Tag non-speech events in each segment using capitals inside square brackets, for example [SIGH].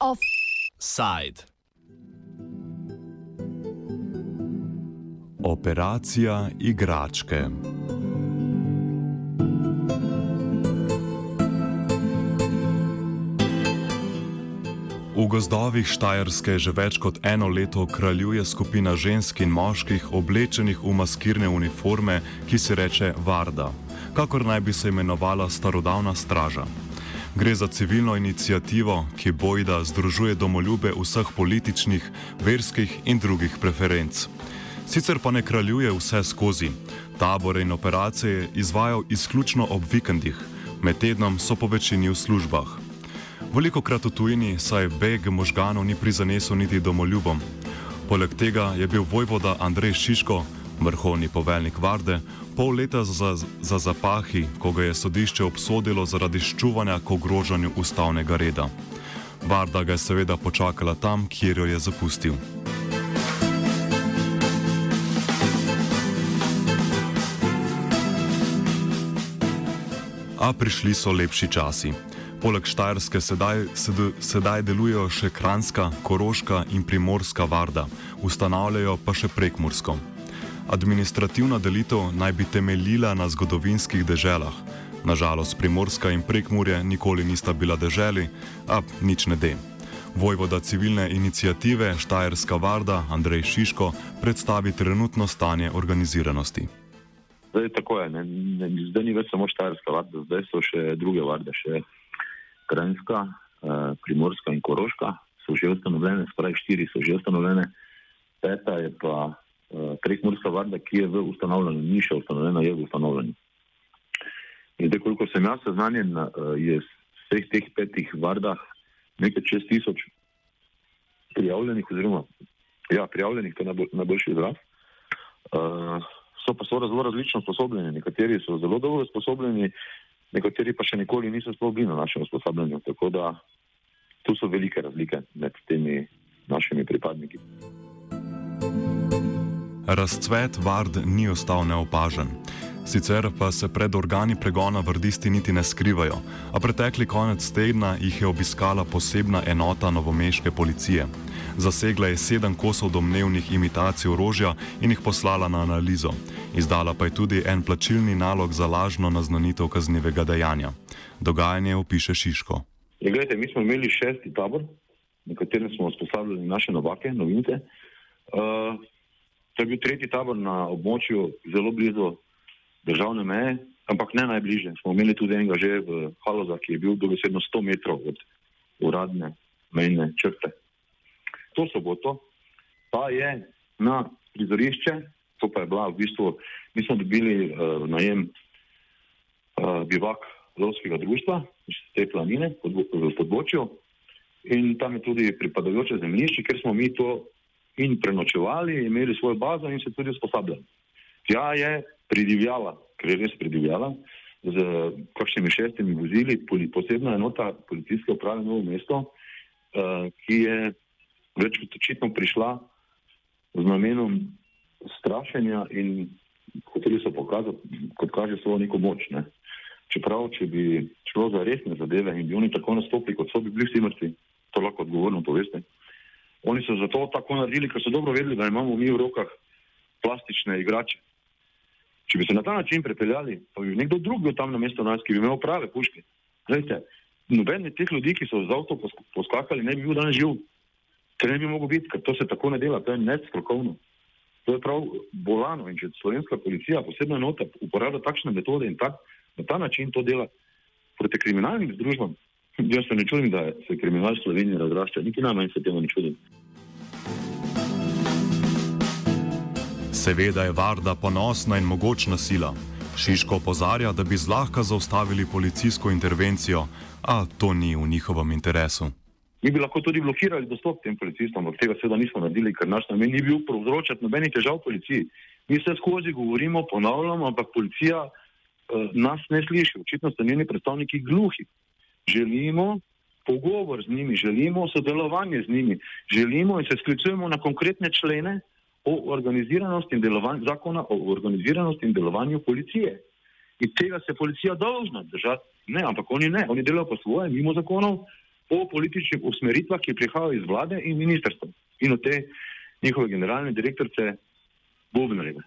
Offside. Operacija igračke. V gozdovih Štajerske že več kot eno leto kraljuje skupina žensk in moških oblečenih v maskirne uniforme, ki se reče Varda, kakor naj bi se imenovala starodavna straža. Gre za civilno inicijativo, ki bojda združuje domoljube vseh političnih, verskih in drugih preferenc. Sicer pa ne kraljuje vse skozi. Tabore in operacije izvajo izključno ob vikendih, med tednom so po večini v službah. Veliko krat v tujini, saj beg možganov ni prizanesel niti domoljubom. Poleg tega je bil vojvoda Andrej Šiško, vrhovni poveljnik Varde, pol leta za, za zapahi, ko ga je sodišče obsodilo zaradi ščuvanja k ogrožanju ustavnega reda. Varda ga je seveda počakala tam, kjer jo je zapustil. A prišli so lepši časi. Poleg Štajerske sedaj, sed, sedaj delujejo še Kranska, Koroška in Primorska varda, ustanavljajo pa še Prekmursko. Administrativna delitev naj bi temeljila na zgodovinskih deželah. Nažalost, Primorska in Prekmurje nikoli nista bila deželi, a nič ne de. Vojvoda civilne inicijative Štajerska varda Andrej Šiško predstavi trenutno stanje organiziranosti. Zdaj, tako je, ne, ne, zdaj ni več samo Štajerska varda, zdaj so še druge varde, še Krajinska, eh, Primorska in Koroška so že ustanovljene, spravi štiri so že ustanovljene, peta je pa eh, Prekmurska varda, ki je v ustanovljanju, ni še ustanovljena, je v ustanovljanju. In zdaj, koliko sem jaz seznanjen, eh, je vseh teh petih vardah nekaj čez tisoč prijavljenih, oziroma ja, prijavljenih, to je najbolj, najboljši izraz. Uh, so pa so zelo različno sposobljeni, nekateri so zelo dobro sposobljeni, nekateri pa še nikoli niso sploh bili na našem usposabljanju. Tako da tu so velike razlike med temi našimi pripadniki. Razcvet vard ni ostal neopažen. Sicer pa se pred organi pregona vrdisti niti ne skrivajo, a pretekli konec tedna jih je obiskala posebna enota novomeške policije. Zasegla je sedem kosov domnevnih imitacij orožja in jih poslala na analizo. Izdala pa je tudi en plačilni nalog za lažno naznanitev kaznivega dejanja. Dogajanje opiše Šiško. Je, gledajte, mi smo imeli šesti tabor, na katerem smo usposabljali naše novake, novince. Uh, to je bil tretji tabor na območju zelo blizu državne meje, ampak ne najbližje. Smo imeli tudi enega že v Haloza, ki je bil dobesedno 100 metrov od uradne mejne črte. To soboto pa je na prizorišče to pa je bila v bistvu, mi smo dobili uh, najem uh, bivak lovskega društva iz te planine v podbočju in tam je tudi pripadajoče zemljišče, ker smo mi to in prenočevali, imeli svojo bazo in se tudi usposabljali. Tja je pridivjala, ker je res pridivjala, z kakšnimi šestimi vozili, posebna enota policijske uprave Novo mesto, uh, ki je več kot očitno prišla z namenom strašenja in hoteli so pokazati, kot kaže, svojo neko moč. Ne. Čeprav, če bi šlo za resne zadeve in bi oni tako nastopili, kot so bi bili vsi mrtvi, to lahko odgovorno poveste. Oni so zato tako naredili, ker so dobro vedeli, da imamo mi v rokah plastične igrače. Če bi se na ta način prepeljali, pa bi nekdo drug bil tam na mesto nas, ki bi imel prave puške. Gledajte, noben od teh ljudi, ki so z avto poskakali, ne bi bil danes živ. Ker ne bi mogel biti, ker to se tako ne dela, to je nestrokovno. To je prav bolano in če slovenska policija, posebna enota, uporablja takšne metode in tak, na ta način to dela proti kriminalnim združbam, [LAUGHS] jaz se ne čudim, da se kriminal v Sloveniji razrašča, niti najmanj se temu ne čudim. Seveda je Varda ponosna in mogočna sila. Šiško opozarja, da bi zlahka zaustavili policijsko intervencijo, a to ni v njihovem interesu. Mi bi lahko tudi blokirali dostop tem policistom, ampak tega seveda nismo naredili, ker naš namen ni bil povzročati nobenih težav policiji. Mi se skozi govorimo, ponavljamo, ampak policija uh, nas ne sliši. Očitno so njeni predstavniki gluhi. Želimo pogovor z njimi, želimo sodelovanje z njimi, želimo in se sklicujemo na konkretne člene, o organiziranosti in delovanju, zakona o organiziranosti in delovanju policije. In tega se policija dolžna držati. Ne, ampak oni ne, oni delajo po svoje, mimo zakonov, po političnih usmeritvah, ki prihajajo iz vlade in ministrstva in od te njihove generalne direktorice Bobnareve.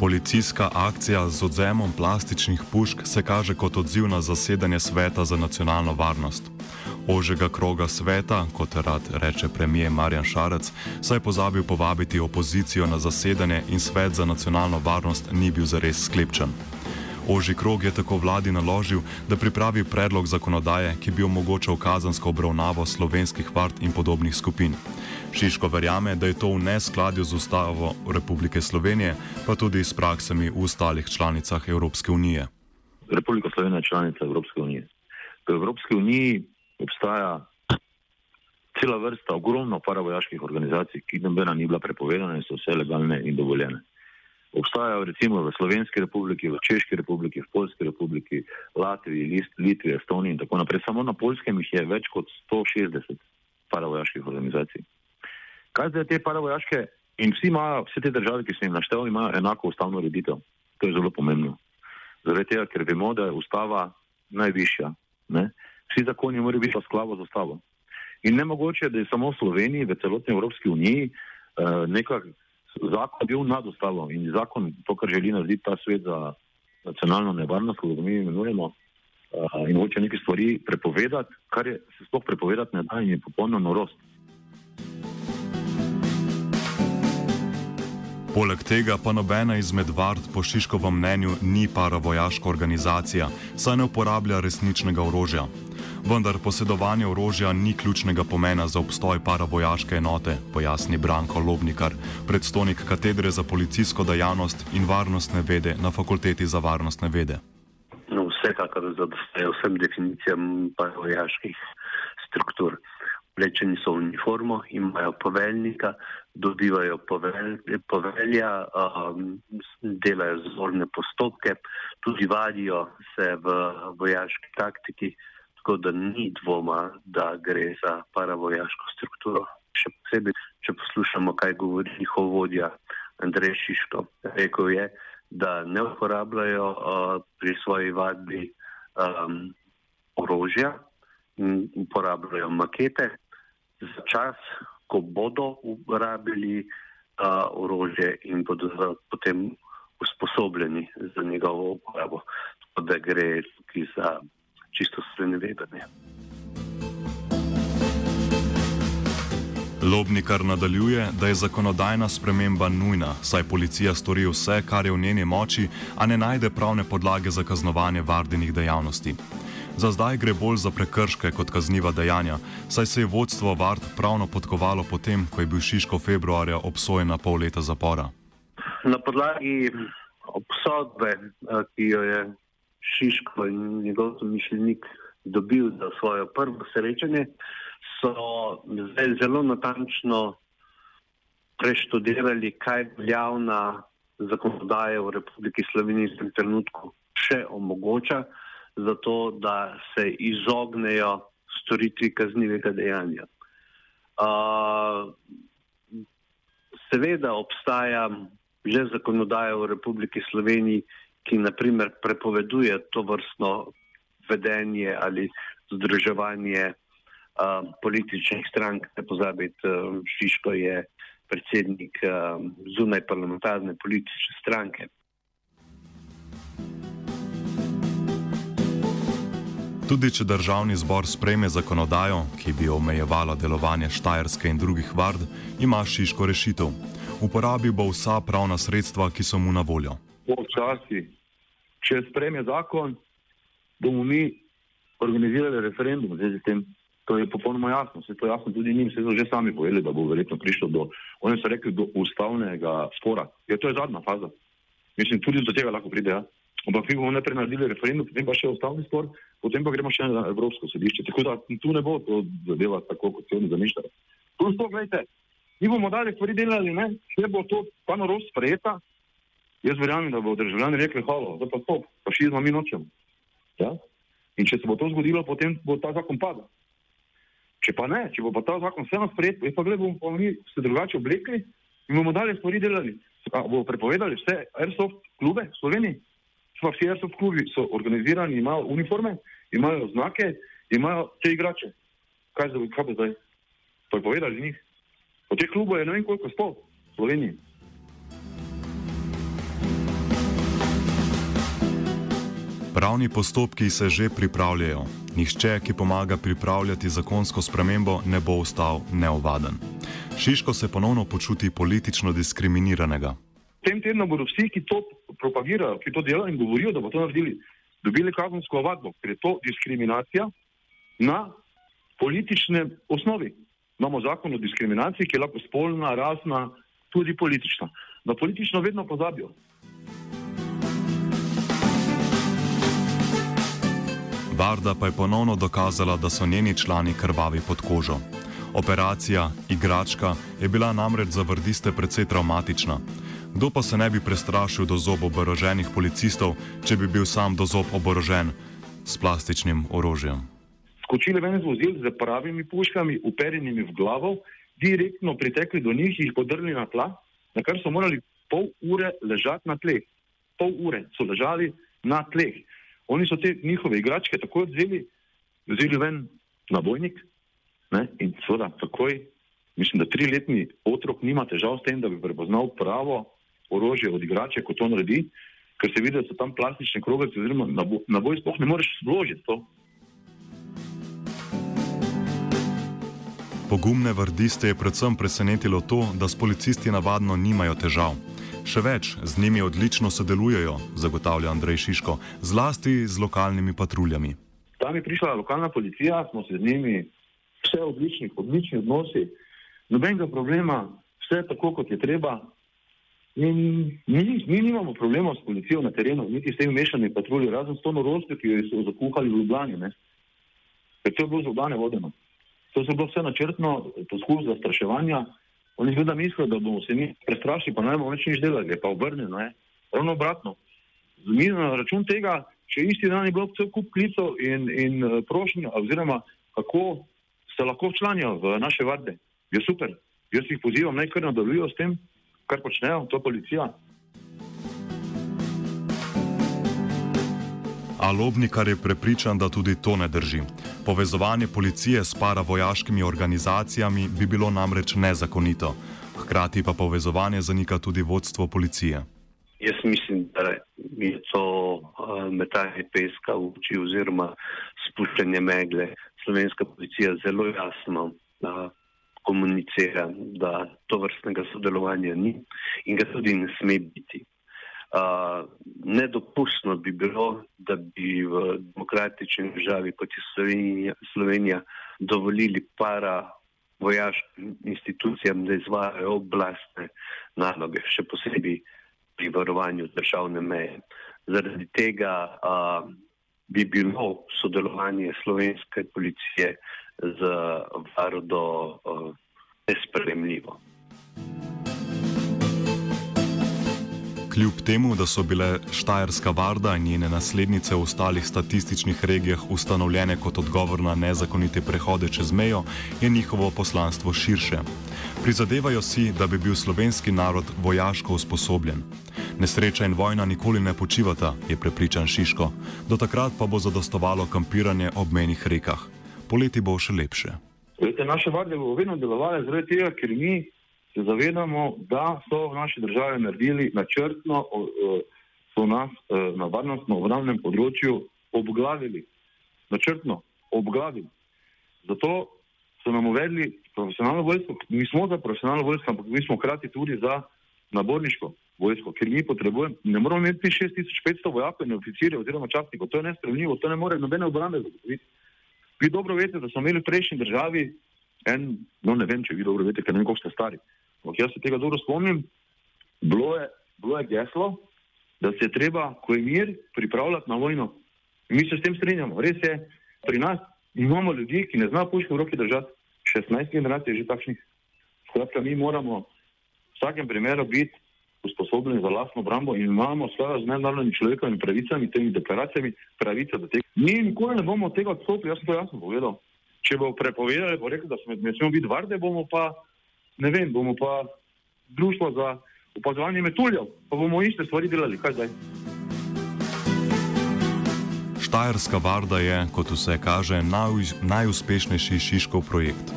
Policijska akcija z odzemom plastičnih pušk se kaže kot odziv na zasedanje sveta za nacionalno varnost. Ožega kroga sveta, kot rad reče premijer Marjan Šarec, saj je pozabil povabiti opozicijo na zasedanje in svet za nacionalno varnost ni bil zares sklepčen. Oži krog je tako vladi naložil, da pripravi predlog zakonodaje, ki bi omogočal kazansko obravnavo slovenskih vart in podobnih skupin. Šiško verjame, da je to v neskladju z ustavo Republike Slovenije, pa tudi s praksami v ostalih članicah Evropske unije. Republika Slovenija je članica Evropske unije. V Evropski uniji obstaja cela vrsta, ogromno paravojaških organizacij, ki nobena ni bila prepovedana in so vse legalne in dovoljene. Obstajajo recimo v Slovenski republiki, v Češki republiki, v Poljski republiki, Latviji, Litvi, Estoniji in tako naprej. Samo na Poljskem jih je več kot 160 paravojaških organizacij. Kaj zdaj te paravojaške in vsi imajo, vse te države, ki se jim naštevajo, imajo enako ustavno ureditev. To je zelo pomembno. Zaradi tega, ker vemo, da je ustava najvišja. Ne? Vsi zakoni morajo biti v skladu z ustavo. In ne mogoče, da je samo v Sloveniji, v celotni Evropski uniji, uh, nekako zakon bil nad ustavo in zakon, to, kar želi narediti ta svet za nacionalno nevarnost, kot mi imenujemo, uh, in hoče neke stvari prepovedati, kar je, se sploh prepovedati ne da in je popolno norost. Poleg tega pa nobena izmed vard po Šiškovem mnenju ni paravojaška organizacija, saj ne uporablja resničnega orožja vendar posedovanje orožja ni ključnega pomena za obstoj paravojaške enote, pojasni Branko Lobnikar, predstojnik katedre za policijsko dejavnost in varnostne vede na Fakulteti za varnostne vede. No, vsekakor zadostajajo vsem definicijam paravojaških struktur. Oblečeni so v uniformo, imajo poveljnika, dobivajo povelj, povelja, um, delajo zorne postopke, tudi vadijo se v vojaški taktiki tako da ni dvoma, da gre za paravojaško strukturo. Še posebej, če poslušamo, kaj govori njihov vodja Andrej Šiško. Rekl je, da ne uporabljajo uh, pri svoji vadbi um, orožja uporabljajo makete za čas, ko bodo uporabili uh, orožje in bodo potem usposobljeni za njegovo uporabo. Tako da gre tukaj za čisto sprenevedanje. Lobnikar nadaljuje, da je zakonodajna sprememba nujna, saj policija stori vse, kar je v njeni moči, a ne najde pravne podlage za kaznovanje vardenih dejavnosti. Za zdaj gre bolj za prekrške kot kazniva dejanja, saj se je vodstvo Vard pravno podkovalo potem, ko je bil Šiško februarja obsojen na pol leta zapora. Na podlagi obsodbe, eh, ki jo je Šiško in njegov mišljenik dobil za svoje prvo srečanje, so zdaj zelo natančno preštudirali, kaj veljavna zakonodaja v Republiki Sloveniji v tem trenutku še omogoča, zato da se izognejo storitvi kaznivega dejanja. Uh, seveda obstaja že zakonodaja v Republiki Sloveniji, ki naprimer prepoveduje to vrstno vedenje ali združevanje uh, političnih strank. Ne pozabite, uh, Šiško je predsednik uh, zunaj parlamentarne politične stranke. Tudi če državni zbor sprejme zakonodajo, ki bi omejevala delovanje Štajerske in drugih vard, ima Šiško rešitev. Uporabil bo vsa pravna sredstva, ki so mu na voljo počasi, če spreme zakon, bomo mi organizirali referendum v zvezi s tem. To je popolnoma jasno, vse to je jasno tudi njim, vse so že sami povedali, da bo verjetno prišlo do, oni so rekli, do ustavnega spora. Ja, to je zadnja faza. Mislim, tudi do tega lahko pride, ja. Ampak mi bomo najprej naredili referendum, potem pa še ustavni spor, potem pa gremo še na Evropsko sodišče. Tako da tu ne bo to zadeva tako, kot se oni zamišljajo. Plus to, gledajte, mi bomo dalje stvari delali, ne, če bo to pa norost sprejeta, Jaz verjamem, da bo državljani rekli: Halo, da pa stop, fašizma mi nočemo. Ja? In če se bo to zgodilo, potem bo ta zakon padel. Če pa ne, če bo pa ta zakon vseeno sprejet, pa gledaj, bomo pa mi se drugače oblekli in bomo dalje stvari delali. A bomo prepovedali vse airsoft klube v Sloveniji? Pa vsi airsoft klubi so organizirani, imajo uniforme, imajo znake, imajo te igrače. Kaj, zdaj, kaj bo zdaj? Prepovedali njih. Od teh klubov je ne vem koliko v Sloveniji. Pravni postopki se že pripravljajo. Nihče, ki pomaga pripravljati zakonsko spremembo, ne bo ostal neovaden. Šiško se ponovno počuti politično diskriminiranega. Tem tednu bodo vsi, ki to propagirajo, ki to delajo in govorijo, da bo to naredili, dobili kazensko ovadbo, ker je to diskriminacija na politične osnovi. Imamo zakon o diskriminaciji, ki je lahko spolna, rasna, tudi politična. Na politično vedno pozabijo. Varda pa je ponovno dokazala, da so njeni člani krvavi pod kožo. Operacija Igračka je bila namreč za vrdiste precej traumatična. Kdo pa se ne bi prestrašil do zob oboroženih policistov, če bi bil sam do zob oborožen s plastičnim orožjem? Skočili ven z vozil z pravimi puškami, uperjenimi v glavo, direktno pritekli do njih in jih podrli na tla, na kar so morali pol ure ležati na tleh. Pol ure so ležali na tleh. Oni so te njihove igračke takoj vzeli, vzeli ven na bojnik ne, in seveda takoj, mislim, da triletni otrok nima težav s tem, da bi prepoznal pravo orožje od igrače, ko to naredi, ker se vidi, da so tam plastične kroglice, oziroma na, bo, na boj sploh ne moreš vložiti to. Pogumne vrdiste je predvsem presenetilo to, da s policisti navadno nimajo težav. Še več, z njimi odlično sodelujejo, zagotavlja Andrej Šiško, zlasti z lokalnimi patruljami. Tam je prišla lokalna policija, smo se z njimi vse odlični, odlični odnosi, nobenega problema, vse tako, kot je treba. In mi, mi nimamo problema s policijo na terenu, niti s temi mešanimi patrulji, razen s to norostjo, ki jo so zakuhali v Ljubljani. Ne? Ker to je bilo z Ljubljane vodeno. To je bilo vse načrtno, poskus zastraševanja. Oni seveda mislijo, da bomo se mi prestrašili, pa ne bomo več nič delali, pa obrnjeno je. Ravno obratno. Mi na račun tega, če isti dan je bilo cel kup klicev in, in eh, prošnja, oziroma kako se lahko včlanijo v naše varde, je super. Jaz jih pozivam, naj kar nadaljujo s tem, kar počnejo, to policija. A Lobnikar je prepričan, da tudi to ne drži. Povezovanje policije s paravojaškimi organizacijami bi bilo namreč nezakonito. Hkrati pa povezovanje zanika tudi vodstvo policije. Jaz mislim, da je to uh, metanje peska v oči oziroma spuščanje megle. Slovenska policija zelo jasno komunicira, da to vrstnega sodelovanja ni in ga tudi ne sme biti nedopustno bi bilo, da bi v demokratični državi, kot je Slovenija, Slovenija dovolili para vojaškim institucijam, da izvajajo oblastne naloge, še posebej pri varovanju državne meje. Zaradi tega a, bi bilo sodelovanje slovenske policije z Vardo nespremljivo. Kljub temu, da so bile Štajerska varda in njene naslednice v ostalih statističnih regijah ustanovljene kot odgovor na nezakonite prehode čez mejo, je njihovo poslanstvo širše. Prizadevajo si, da bi bil slovenski narod vojaško usposobljen. Nesreča in vojna nikoli ne počivata, je prepričan Šiško. Do takrat pa bo zadostovalo kampiranje ob menih rekah. Poleti bo še lepše. Vete, naše varde bodo vedno delovale zaradi tega, ker mi se zavedamo, da so v naši državi naredili načrtno, so nas e, na varnostno obravnem področju obglavili. Načrtno obglavili. Zato so nam uvedli profesionalno vojsko. Mi smo za profesionalno vojsko, ampak mi smo hkrati tudi za naborniško vojsko, ker mi potrebujemo, ne moramo imeti 6500 vojakov in oficirjev oziroma častnikov. To je nespremljivo, to ne more nobene obrambe zagotoviti. Vi dobro veste, da smo imeli v prejšnji državi en, no ne vem, če vi dobro veste, ker ne vem, koliko ste stari. Ampak jaz se tega dobro spomnim. Bilo je, bilo je geslo, da se je treba, ko je mir, pripravljati na vojno. In mi se s tem strinjamo. Res je, pri nas imamo ljudi, ki ne znajo puške v roki držati. 16 generacij je že takšnih. Skratka, mi moramo v vsakem primeru biti usposobljeni za lastno obrambo in imamo svojo z mednarodnimi človekovimi pravicami, temi deklaracijami, pravice do tega. Mi nikoli ne bomo od tega odstopili, jaz sem to jasno povedal. če bo prepovedali, bo rekel, da sme, ne smemo biti varde, bomo pa, ne vem, bomo pa društvo za opazovanje metuljev, pa bomo iste stvari delali, kaj zdaj. Štajerska varda je, kot vse kaže, naj, najuspešnejši Šiškov projekt.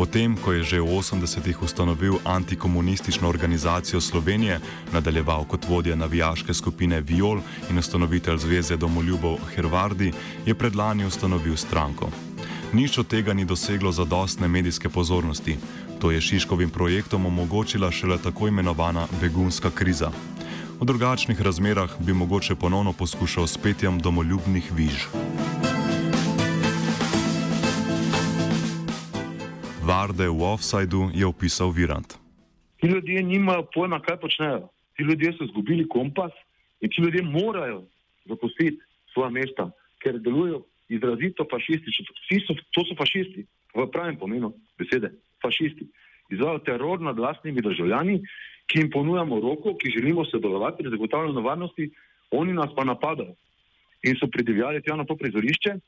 Potem, ko je že v 80-ih ustanovil antikomunistično organizacijo Slovenije, nadaljeval kot vodja navijaške skupine Viol in ustanovitelj Zveze domoljubov Hrvardi, je predlani ustanovil stranko. Nič od tega ni doseglo zadostne medijske pozornosti. To je Šiškovim projektom omogočila šele tako imenovana begunska kriza. V drugačnih razmerah bi mogoče ponovno poskušal s petjem domoljubnih viž. Varde v offsajdu je opisal Virant. Ti ljudje nimajo pojma, kaj počnejo. Ti ljudje so izgubili kompas in ti ljudje morajo zapustiti svoje mesta, ker delujejo izrazito fašistično. Vsi so, to so fašisti, v pravem pomenu besede, fašisti. Izvajo teror nad vlastnimi državljani, ki jim ponujamo roko, ki želimo sodelovati pri zagotavljanju varnosti, oni nas pa napadajo. In so pridivjali tja na to prizorišče